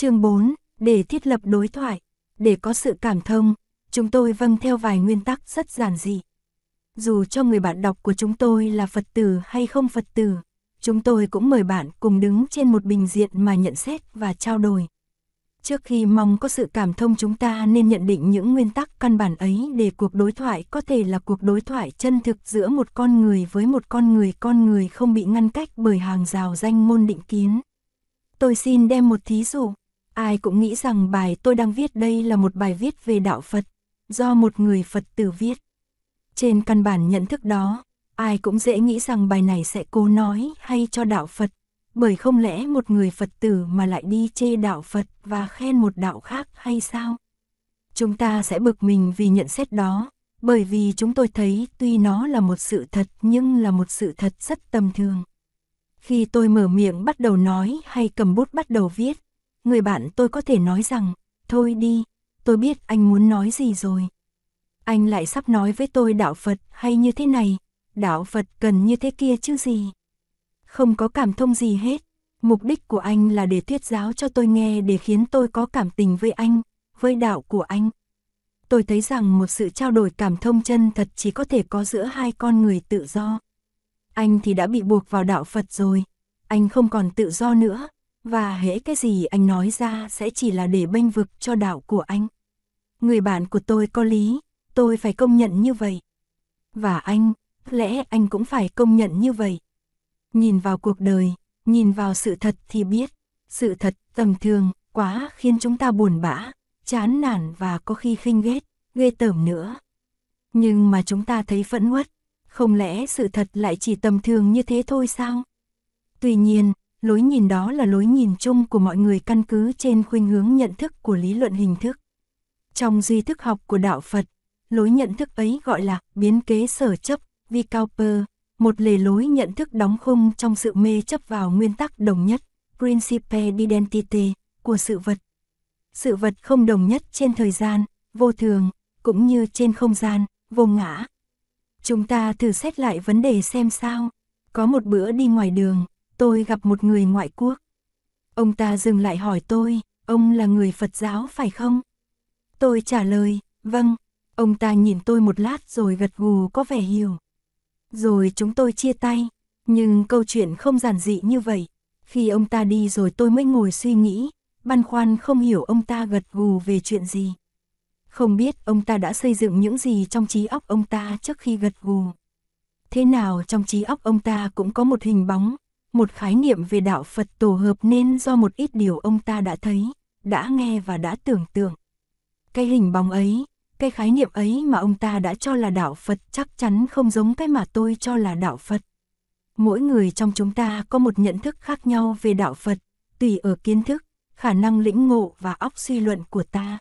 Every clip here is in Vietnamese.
Chương 4, để thiết lập đối thoại, để có sự cảm thông, chúng tôi vâng theo vài nguyên tắc rất giản dị. Dù cho người bạn đọc của chúng tôi là Phật tử hay không Phật tử, chúng tôi cũng mời bạn cùng đứng trên một bình diện mà nhận xét và trao đổi. Trước khi mong có sự cảm thông chúng ta nên nhận định những nguyên tắc căn bản ấy để cuộc đối thoại có thể là cuộc đối thoại chân thực giữa một con người với một con người con người không bị ngăn cách bởi hàng rào danh môn định kiến. Tôi xin đem một thí dụ. Ai cũng nghĩ rằng bài tôi đang viết đây là một bài viết về đạo Phật, do một người Phật tử viết. Trên căn bản nhận thức đó, ai cũng dễ nghĩ rằng bài này sẽ cố nói hay cho đạo Phật, bởi không lẽ một người Phật tử mà lại đi chê đạo Phật và khen một đạo khác hay sao? Chúng ta sẽ bực mình vì nhận xét đó, bởi vì chúng tôi thấy tuy nó là một sự thật nhưng là một sự thật rất tầm thường. Khi tôi mở miệng bắt đầu nói hay cầm bút bắt đầu viết, người bạn tôi có thể nói rằng, thôi đi, tôi biết anh muốn nói gì rồi. Anh lại sắp nói với tôi đạo Phật hay như thế này, đạo Phật cần như thế kia chứ gì. Không có cảm thông gì hết, mục đích của anh là để thuyết giáo cho tôi nghe để khiến tôi có cảm tình với anh, với đạo của anh. Tôi thấy rằng một sự trao đổi cảm thông chân thật chỉ có thể có giữa hai con người tự do. Anh thì đã bị buộc vào đạo Phật rồi, anh không còn tự do nữa, và hễ cái gì anh nói ra sẽ chỉ là để bênh vực cho đạo của anh. Người bạn của tôi có lý, tôi phải công nhận như vậy. Và anh, lẽ anh cũng phải công nhận như vậy. Nhìn vào cuộc đời, nhìn vào sự thật thì biết, sự thật tầm thường quá khiến chúng ta buồn bã, chán nản và có khi khinh ghét, ghê tởm nữa. Nhưng mà chúng ta thấy phẫn uất, không lẽ sự thật lại chỉ tầm thường như thế thôi sao? Tuy nhiên, lối nhìn đó là lối nhìn chung của mọi người căn cứ trên khuynh hướng nhận thức của lý luận hình thức. Trong duy thức học của đạo Phật, lối nhận thức ấy gọi là biến kế sở chấp, Vikalpa, một lề lối nhận thức đóng khung trong sự mê chấp vào nguyên tắc đồng nhất, Principe d'identité, của sự vật. Sự vật không đồng nhất trên thời gian, vô thường, cũng như trên không gian, vô ngã. Chúng ta thử xét lại vấn đề xem sao. Có một bữa đi ngoài đường, tôi gặp một người ngoại quốc. Ông ta dừng lại hỏi tôi, ông là người Phật giáo phải không? Tôi trả lời, vâng. Ông ta nhìn tôi một lát rồi gật gù có vẻ hiểu. Rồi chúng tôi chia tay, nhưng câu chuyện không giản dị như vậy. Khi ông ta đi rồi tôi mới ngồi suy nghĩ, băn khoăn không hiểu ông ta gật gù về chuyện gì. Không biết ông ta đã xây dựng những gì trong trí óc ông ta trước khi gật gù. Thế nào trong trí óc ông ta cũng có một hình bóng, một khái niệm về đạo Phật tổ hợp nên do một ít điều ông ta đã thấy, đã nghe và đã tưởng tượng. Cái hình bóng ấy, cái khái niệm ấy mà ông ta đã cho là đạo Phật chắc chắn không giống cái mà tôi cho là đạo Phật. Mỗi người trong chúng ta có một nhận thức khác nhau về đạo Phật, tùy ở kiến thức, khả năng lĩnh ngộ và óc suy luận của ta.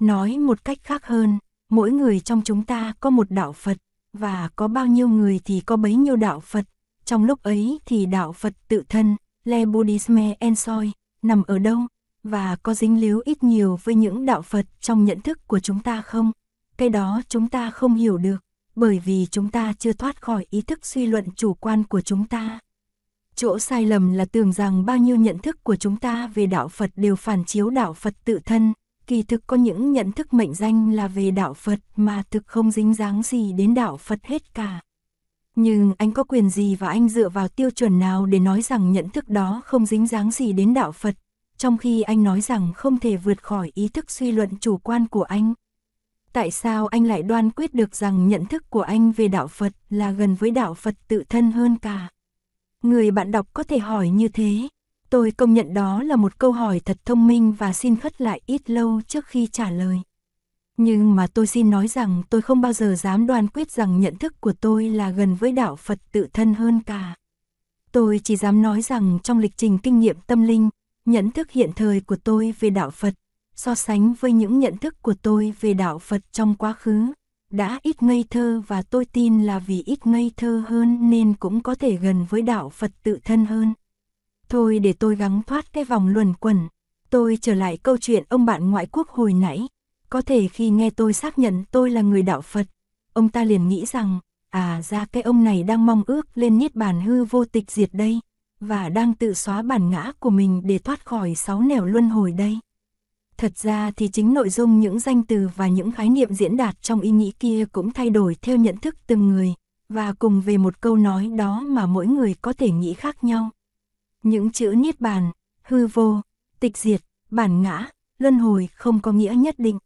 Nói một cách khác hơn, mỗi người trong chúng ta có một đạo Phật, và có bao nhiêu người thì có bấy nhiêu đạo Phật. Trong lúc ấy thì đạo Phật tự thân, Le Buddhisme Ensoi, nằm ở đâu? và có dính líu ít nhiều với những đạo Phật trong nhận thức của chúng ta không? Cái đó chúng ta không hiểu được, bởi vì chúng ta chưa thoát khỏi ý thức suy luận chủ quan của chúng ta. Chỗ sai lầm là tưởng rằng bao nhiêu nhận thức của chúng ta về đạo Phật đều phản chiếu đạo Phật tự thân, kỳ thực có những nhận thức mệnh danh là về đạo Phật mà thực không dính dáng gì đến đạo Phật hết cả. Nhưng anh có quyền gì và anh dựa vào tiêu chuẩn nào để nói rằng nhận thức đó không dính dáng gì đến đạo Phật, trong khi anh nói rằng không thể vượt khỏi ý thức suy luận chủ quan của anh. Tại sao anh lại đoan quyết được rằng nhận thức của anh về đạo Phật là gần với đạo Phật tự thân hơn cả? Người bạn đọc có thể hỏi như thế. Tôi công nhận đó là một câu hỏi thật thông minh và xin khất lại ít lâu trước khi trả lời. Nhưng mà tôi xin nói rằng tôi không bao giờ dám đoan quyết rằng nhận thức của tôi là gần với đạo Phật tự thân hơn cả. Tôi chỉ dám nói rằng trong lịch trình kinh nghiệm tâm linh, nhận thức hiện thời của tôi về đạo Phật, so sánh với những nhận thức của tôi về đạo Phật trong quá khứ, đã ít ngây thơ và tôi tin là vì ít ngây thơ hơn nên cũng có thể gần với đạo Phật tự thân hơn. Thôi để tôi gắng thoát cái vòng luẩn quẩn, tôi trở lại câu chuyện ông bạn ngoại quốc hồi nãy, có thể khi nghe tôi xác nhận tôi là người đạo Phật, ông ta liền nghĩ rằng, à ra cái ông này đang mong ước lên niết bàn hư vô tịch diệt đây và đang tự xóa bản ngã của mình để thoát khỏi sáu nẻo luân hồi đây. Thật ra thì chính nội dung những danh từ và những khái niệm diễn đạt trong ý nghĩ kia cũng thay đổi theo nhận thức từng người, và cùng về một câu nói đó mà mỗi người có thể nghĩ khác nhau. Những chữ niết bàn, hư vô, tịch diệt, bản ngã, luân hồi không có nghĩa nhất định.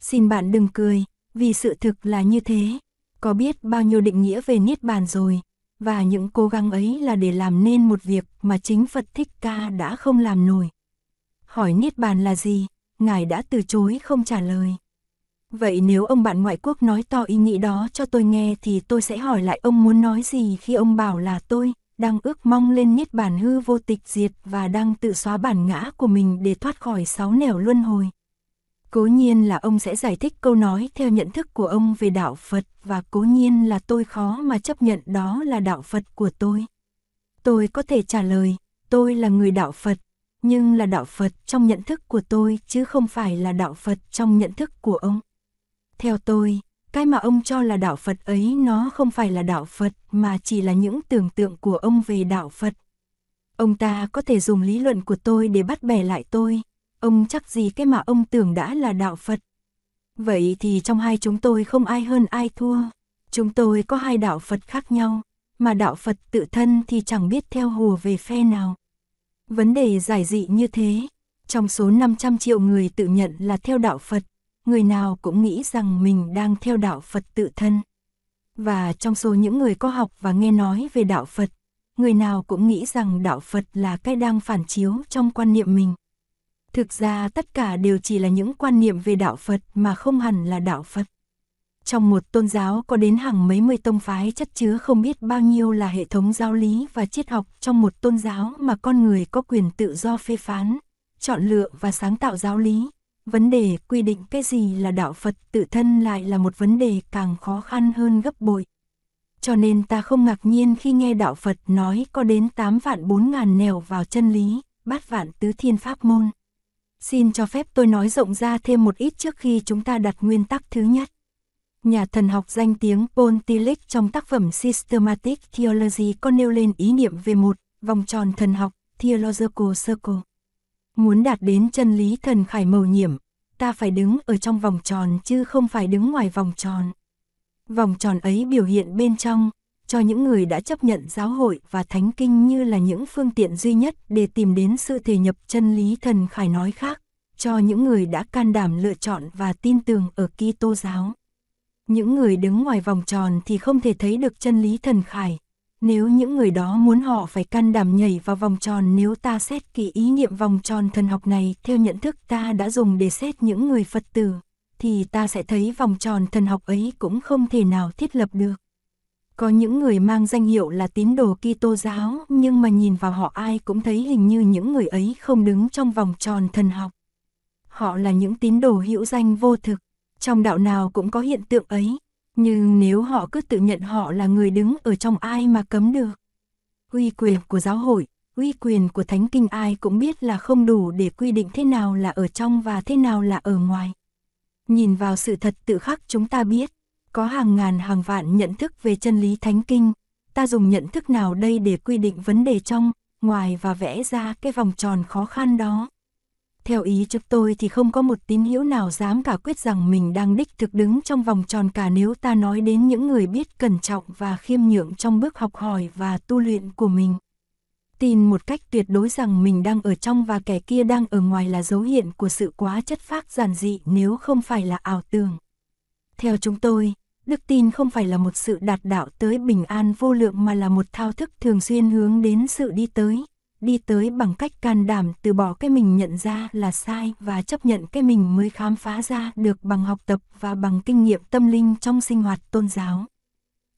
Xin bạn đừng cười, vì sự thực là như thế. Có biết bao nhiêu định nghĩa về niết bàn rồi, và những cố gắng ấy là để làm nên một việc mà chính Phật Thích Ca đã không làm nổi. Hỏi niết bàn là gì, ngài đã từ chối không trả lời. Vậy nếu ông bạn ngoại quốc nói to ý nghĩ đó cho tôi nghe thì tôi sẽ hỏi lại ông muốn nói gì khi ông bảo là tôi đang ước mong lên niết bàn hư vô tịch diệt và đang tự xóa bản ngã của mình để thoát khỏi sáu nẻo luân hồi. Cố nhiên là ông sẽ giải thích câu nói theo nhận thức của ông về đạo Phật và cố nhiên là tôi khó mà chấp nhận đó là đạo Phật của tôi. Tôi có thể trả lời, tôi là người đạo Phật, nhưng là đạo Phật trong nhận thức của tôi chứ không phải là đạo Phật trong nhận thức của ông. Theo tôi, cái mà ông cho là đạo Phật ấy nó không phải là đạo Phật mà chỉ là những tưởng tượng của ông về đạo Phật. Ông ta có thể dùng lý luận của tôi để bắt bẻ lại tôi, ông chắc gì cái mà ông tưởng đã là đạo Phật. Vậy thì trong hai chúng tôi không ai hơn ai thua. Chúng tôi có hai đạo Phật khác nhau, mà đạo Phật tự thân thì chẳng biết theo hùa về phe nào. Vấn đề giải dị như thế, trong số 500 triệu người tự nhận là theo đạo Phật, người nào cũng nghĩ rằng mình đang theo đạo Phật tự thân. Và trong số những người có học và nghe nói về đạo Phật, người nào cũng nghĩ rằng đạo Phật là cái đang phản chiếu trong quan niệm mình. Thực ra tất cả đều chỉ là những quan niệm về đạo Phật mà không hẳn là đạo Phật. Trong một tôn giáo có đến hàng mấy mươi tông phái chất chứa không biết bao nhiêu là hệ thống giáo lý và triết học trong một tôn giáo mà con người có quyền tự do phê phán, chọn lựa và sáng tạo giáo lý. Vấn đề quy định cái gì là đạo Phật tự thân lại là một vấn đề càng khó khăn hơn gấp bội. Cho nên ta không ngạc nhiên khi nghe đạo Phật nói có đến 8 vạn 4 ngàn nẻo vào chân lý, bát vạn tứ thiên pháp môn. Xin cho phép tôi nói rộng ra thêm một ít trước khi chúng ta đặt nguyên tắc thứ nhất. Nhà thần học danh tiếng Paul Tillich trong tác phẩm Systematic Theology có nêu lên ý niệm về một vòng tròn thần học, Theological Circle. Muốn đạt đến chân lý thần khải mầu nhiệm, ta phải đứng ở trong vòng tròn chứ không phải đứng ngoài vòng tròn. Vòng tròn ấy biểu hiện bên trong, cho những người đã chấp nhận giáo hội và thánh kinh như là những phương tiện duy nhất để tìm đến sự thể nhập chân lý thần khải nói khác, cho những người đã can đảm lựa chọn và tin tưởng ở Kitô giáo. Những người đứng ngoài vòng tròn thì không thể thấy được chân lý thần khải. Nếu những người đó muốn họ phải can đảm nhảy vào vòng tròn nếu ta xét kỳ ý niệm vòng tròn thần học này theo nhận thức ta đã dùng để xét những người Phật tử, thì ta sẽ thấy vòng tròn thần học ấy cũng không thể nào thiết lập được. Có những người mang danh hiệu là tín đồ Kitô giáo, nhưng mà nhìn vào họ ai cũng thấy hình như những người ấy không đứng trong vòng tròn thần học. Họ là những tín đồ hữu danh vô thực, trong đạo nào cũng có hiện tượng ấy, nhưng nếu họ cứ tự nhận họ là người đứng ở trong ai mà cấm được. Uy quyền của giáo hội, uy quyền của thánh kinh ai cũng biết là không đủ để quy định thế nào là ở trong và thế nào là ở ngoài. Nhìn vào sự thật tự khắc chúng ta biết, có hàng ngàn hàng vạn nhận thức về chân lý thánh kinh, ta dùng nhận thức nào đây để quy định vấn đề trong, ngoài và vẽ ra cái vòng tròn khó khăn đó. Theo ý chúng tôi thì không có một tín hữu nào dám cả quyết rằng mình đang đích thực đứng trong vòng tròn cả nếu ta nói đến những người biết cẩn trọng và khiêm nhượng trong bước học hỏi và tu luyện của mình. Tin một cách tuyệt đối rằng mình đang ở trong và kẻ kia đang ở ngoài là dấu hiện của sự quá chất phác giản dị nếu không phải là ảo tưởng. Theo chúng tôi, đức tin không phải là một sự đạt đạo tới bình an vô lượng mà là một thao thức thường xuyên hướng đến sự đi tới, đi tới bằng cách can đảm từ bỏ cái mình nhận ra là sai và chấp nhận cái mình mới khám phá ra được bằng học tập và bằng kinh nghiệm tâm linh trong sinh hoạt tôn giáo.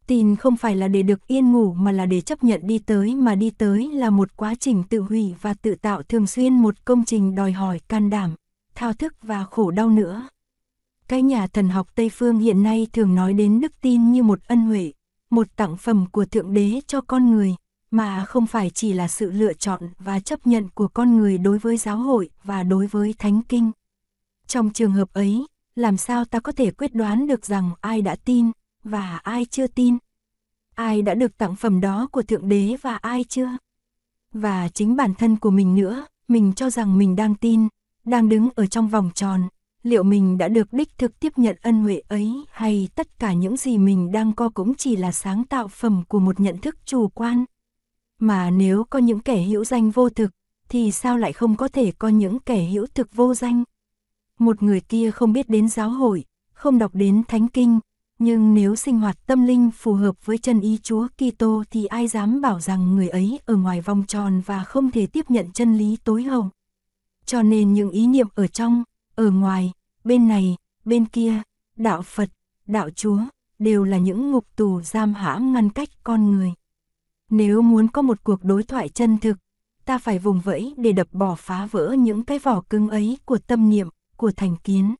Tin không phải là để được yên ngủ mà là để chấp nhận đi tới mà đi tới là một quá trình tự hủy và tự tạo thường xuyên một công trình đòi hỏi can đảm, thao thức và khổ đau nữa. Cái nhà thần học Tây Phương hiện nay thường nói đến đức tin như một ân huệ, một tặng phẩm của Thượng Đế cho con người, mà không phải chỉ là sự lựa chọn và chấp nhận của con người đối với giáo hội và đối với thánh kinh. Trong trường hợp ấy, làm sao ta có thể quyết đoán được rằng ai đã tin và ai chưa tin? Ai đã được tặng phẩm đó của Thượng Đế và ai chưa? Và chính bản thân của mình nữa, mình cho rằng mình đang tin, đang đứng ở trong vòng tròn, liệu mình đã được đích thực tiếp nhận ân huệ ấy hay tất cả những gì mình đang có cũng chỉ là sáng tạo phẩm của một nhận thức chủ quan. Mà nếu có những kẻ hữu danh vô thực, thì sao lại không có thể có những kẻ hữu thực vô danh? Một người kia không biết đến giáo hội, không đọc đến thánh kinh, nhưng nếu sinh hoạt tâm linh phù hợp với chân ý Chúa Kitô thì ai dám bảo rằng người ấy ở ngoài vòng tròn và không thể tiếp nhận chân lý tối hậu. Cho nên những ý niệm ở trong, ở ngoài, bên này, bên kia, đạo Phật, đạo Chúa, đều là những ngục tù giam hãm ngăn cách con người. Nếu muốn có một cuộc đối thoại chân thực, ta phải vùng vẫy để đập bỏ phá vỡ những cái vỏ cứng ấy của tâm niệm, của thành kiến.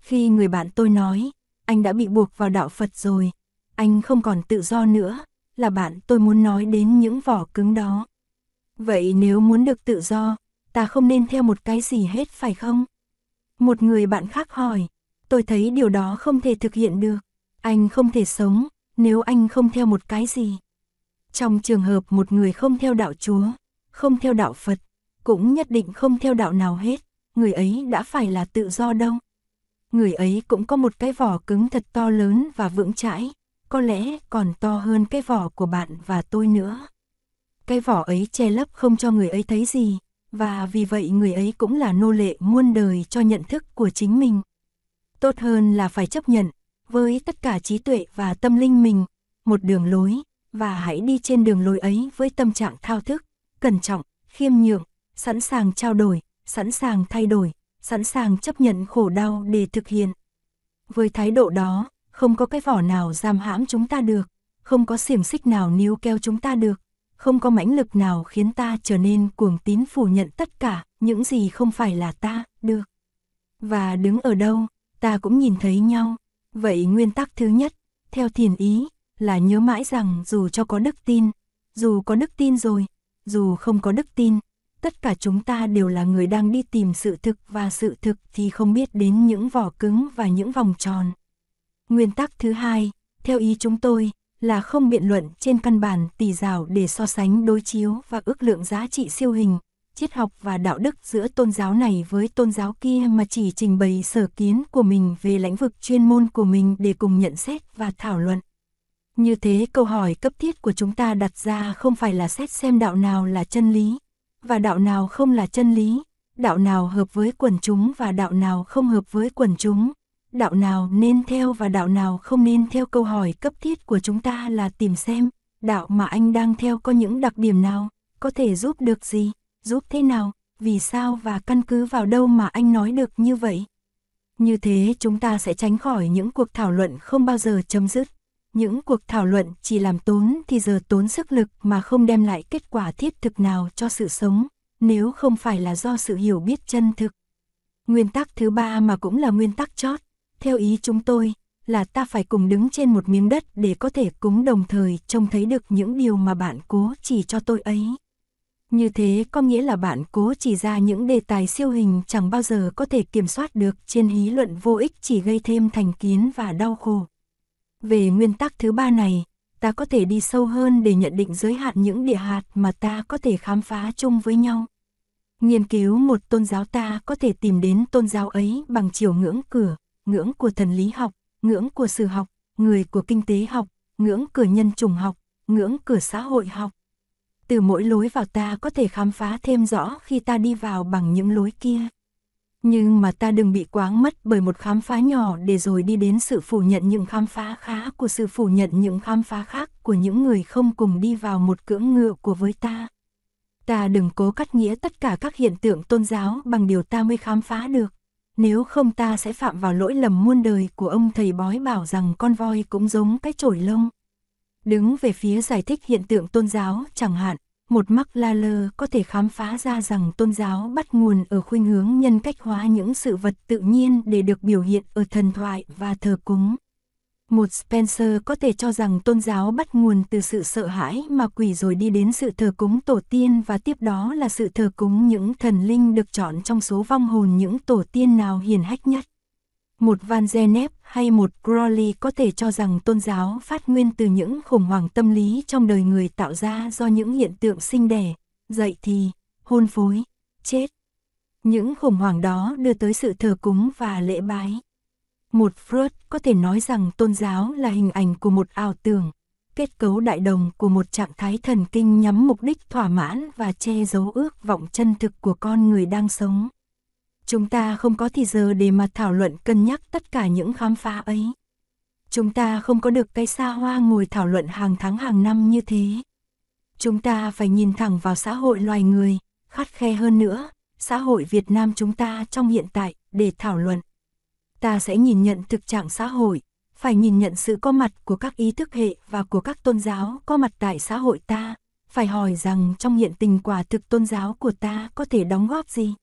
Khi người bạn tôi nói, anh đã bị buộc vào đạo Phật rồi, anh không còn tự do nữa, là bạn tôi muốn nói đến những vỏ cứng đó. Vậy nếu muốn được tự do, ta không nên theo một cái gì hết phải không? Một người bạn khác hỏi, tôi thấy điều đó không thể thực hiện được, anh không thể sống nếu anh không theo một cái gì. Trong trường hợp một người không theo đạo Chúa, không theo đạo Phật, cũng nhất định không theo đạo nào hết, người ấy đã phải là tự do đâu. Người ấy cũng có một cái vỏ cứng thật to lớn và vững chãi, có lẽ còn to hơn cái vỏ của bạn và tôi nữa. Cái vỏ ấy che lấp không cho người ấy thấy gì, và vì vậy người ấy cũng là nô lệ muôn đời cho nhận thức của chính mình. Tốt hơn là phải chấp nhận, với tất cả trí tuệ và tâm linh mình, một đường lối, và hãy đi trên đường lối ấy với tâm trạng thao thức, cẩn trọng, khiêm nhượng, sẵn sàng trao đổi, sẵn sàng thay đổi, sẵn sàng chấp nhận khổ đau để thực hiện. Với thái độ đó, không có cái vỏ nào giam hãm chúng ta được, không có xiềng xích nào níu keo chúng ta được, không có mãnh lực nào khiến ta trở nên cuồng tín phủ nhận tất cả những gì không phải là ta, được. Và đứng ở đâu, ta cũng nhìn thấy nhau. Vậy nguyên tắc thứ nhất, theo thiền ý, là nhớ mãi rằng dù cho có đức tin, dù có đức tin rồi, dù không có đức tin, tất cả chúng ta đều là người đang đi tìm sự thực và sự thực thì không biết đến những vỏ cứng và những vòng tròn. Nguyên tắc thứ hai, theo ý chúng tôi, là không biện luận trên căn bản tỳ rào để so sánh đối chiếu và ước lượng giá trị siêu hình, triết học và đạo đức giữa tôn giáo này với tôn giáo kia mà chỉ trình bày sở kiến của mình về lĩnh vực chuyên môn của mình để cùng nhận xét và thảo luận. Như thế câu hỏi cấp thiết của chúng ta đặt ra không phải là xét xem đạo nào là chân lý, và đạo nào không là chân lý, đạo nào hợp với quần chúng và đạo nào không hợp với quần chúng, đạo nào nên theo và đạo nào không nên theo câu hỏi cấp thiết của chúng ta là tìm xem, đạo mà anh đang theo có những đặc điểm nào, có thể giúp được gì, giúp thế nào, vì sao và căn cứ vào đâu mà anh nói được như vậy. Như thế chúng ta sẽ tránh khỏi những cuộc thảo luận không bao giờ chấm dứt. Những cuộc thảo luận chỉ làm tốn thì giờ tốn sức lực mà không đem lại kết quả thiết thực nào cho sự sống, nếu không phải là do sự hiểu biết chân thực. Nguyên tắc thứ ba mà cũng là nguyên tắc chót, theo ý chúng tôi, là ta phải cùng đứng trên một miếng đất để có thể cúng đồng thời trông thấy được những điều mà bạn cố chỉ cho tôi ấy. Như thế có nghĩa là bạn cố chỉ ra những đề tài siêu hình chẳng bao giờ có thể kiểm soát được trên hí luận vô ích chỉ gây thêm thành kiến và đau khổ. Về nguyên tắc thứ ba này, ta có thể đi sâu hơn để nhận định giới hạn những địa hạt mà ta có thể khám phá chung với nhau. Nghiên cứu một tôn giáo ta có thể tìm đến tôn giáo ấy bằng chiều ngưỡng cửa, ngưỡng của thần lý học, ngưỡng của sử học, người của kinh tế học, ngưỡng cửa nhân chủng học, ngưỡng cửa xã hội học. Từ mỗi lối vào ta có thể khám phá thêm rõ khi ta đi vào bằng những lối kia. Nhưng mà ta đừng bị quáng mất bởi một khám phá nhỏ để rồi đi đến sự phủ nhận những khám phá khá của sự phủ nhận những khám phá khác của những người không cùng đi vào một cưỡng ngựa của với ta. Ta đừng cố cắt nghĩa tất cả các hiện tượng tôn giáo bằng điều ta mới khám phá được. Nếu không ta sẽ phạm vào lỗi lầm muôn đời của ông thầy bói bảo rằng con voi cũng giống cái chổi lông. Đứng về phía giải thích hiện tượng tôn giáo chẳng hạn, một mắc la lơ có thể khám phá ra rằng tôn giáo bắt nguồn ở khuynh hướng nhân cách hóa những sự vật tự nhiên để được biểu hiện ở thần thoại và thờ cúng. Một Spencer có thể cho rằng tôn giáo bắt nguồn từ sự sợ hãi mà quỷ rồi đi đến sự thờ cúng tổ tiên và tiếp đó là sự thờ cúng những thần linh được chọn trong số vong hồn những tổ tiên nào hiền hách nhất một Van Genep hay một Crowley có thể cho rằng tôn giáo phát nguyên từ những khủng hoảng tâm lý trong đời người tạo ra do những hiện tượng sinh đẻ, dậy thì, hôn phối, chết. Những khủng hoảng đó đưa tới sự thờ cúng và lễ bái. Một Freud có thể nói rằng tôn giáo là hình ảnh của một ảo tưởng, kết cấu đại đồng của một trạng thái thần kinh nhắm mục đích thỏa mãn và che giấu ước vọng chân thực của con người đang sống. Chúng ta không có thì giờ để mà thảo luận cân nhắc tất cả những khám phá ấy. Chúng ta không có được cái xa hoa ngồi thảo luận hàng tháng hàng năm như thế. Chúng ta phải nhìn thẳng vào xã hội loài người, khắt khe hơn nữa, xã hội Việt Nam chúng ta trong hiện tại để thảo luận. Ta sẽ nhìn nhận thực trạng xã hội, phải nhìn nhận sự có mặt của các ý thức hệ và của các tôn giáo có mặt tại xã hội ta, phải hỏi rằng trong hiện tình quả thực tôn giáo của ta có thể đóng góp gì?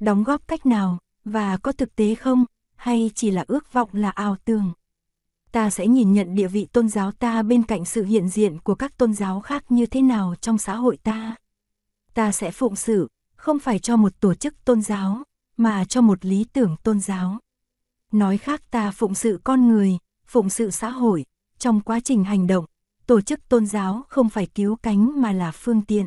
Đóng góp cách nào, và có thực tế không, hay chỉ là ước vọng là ảo tưởng? Ta sẽ nhìn nhận địa vị tôn giáo ta bên cạnh sự hiện diện của các tôn giáo khác như thế nào trong xã hội ta. Ta sẽ phụng sự, không phải cho một tổ chức tôn giáo, mà cho một lý tưởng tôn giáo. Nói khác ta phụng sự con người, phụng sự xã hội, trong quá trình hành động, tổ chức tôn giáo không phải cứu cánh mà là phương tiện.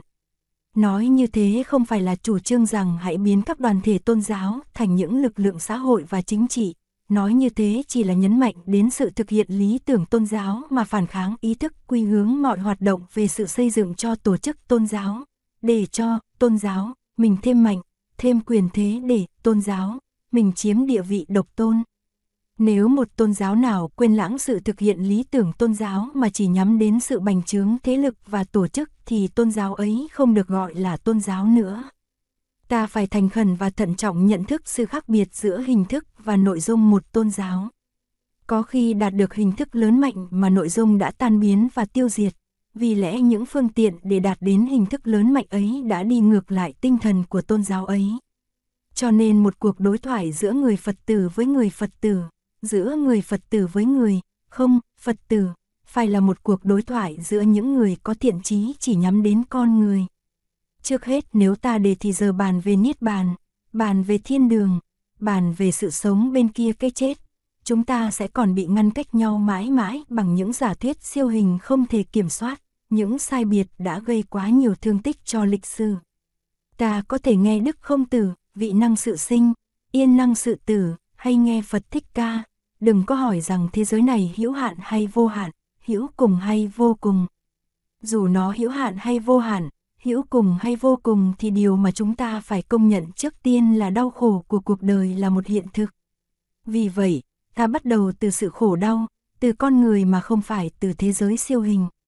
Nói như thế không phải là chủ trương rằng hãy biến các đoàn thể tôn giáo thành những lực lượng xã hội và chính trị. Nói như thế chỉ là nhấn mạnh đến sự thực hiện lý tưởng tôn giáo mà phản kháng ý thức quy hướng mọi hoạt động về sự xây dựng cho tổ chức tôn giáo, để cho tôn giáo mình thêm mạnh, thêm quyền thế để tôn giáo mình chiếm địa vị độc tôn. Nếu một tôn giáo nào quên lãng sự thực hiện lý tưởng tôn giáo mà chỉ nhắm đến sự bành trướng thế lực và tổ chức thì tôn giáo ấy không được gọi là tôn giáo nữa. Ta phải thành khẩn và thận trọng nhận thức sự khác biệt giữa hình thức và nội dung một tôn giáo. Có khi đạt được hình thức lớn mạnh mà nội dung đã tan biến và tiêu diệt, vì lẽ những phương tiện để đạt đến hình thức lớn mạnh ấy đã đi ngược lại tinh thần của tôn giáo ấy. Cho nên một cuộc đối thoại giữa người Phật tử với người Phật tử giữa người Phật tử với người, không, Phật tử, phải là một cuộc đối thoại giữa những người có thiện trí chỉ nhắm đến con người. Trước hết nếu ta đề thì giờ bàn về Niết Bàn, bàn về thiên đường, bàn về sự sống bên kia cái chết, chúng ta sẽ còn bị ngăn cách nhau mãi mãi bằng những giả thuyết siêu hình không thể kiểm soát, những sai biệt đã gây quá nhiều thương tích cho lịch sử. Ta có thể nghe Đức Không Tử, vị năng sự sinh, yên năng sự tử, hay nghe Phật Thích Ca, đừng có hỏi rằng thế giới này hữu hạn hay vô hạn, hữu cùng hay vô cùng. Dù nó hữu hạn hay vô hạn, hữu cùng hay vô cùng thì điều mà chúng ta phải công nhận trước tiên là đau khổ của cuộc đời là một hiện thực. Vì vậy, ta bắt đầu từ sự khổ đau, từ con người mà không phải từ thế giới siêu hình,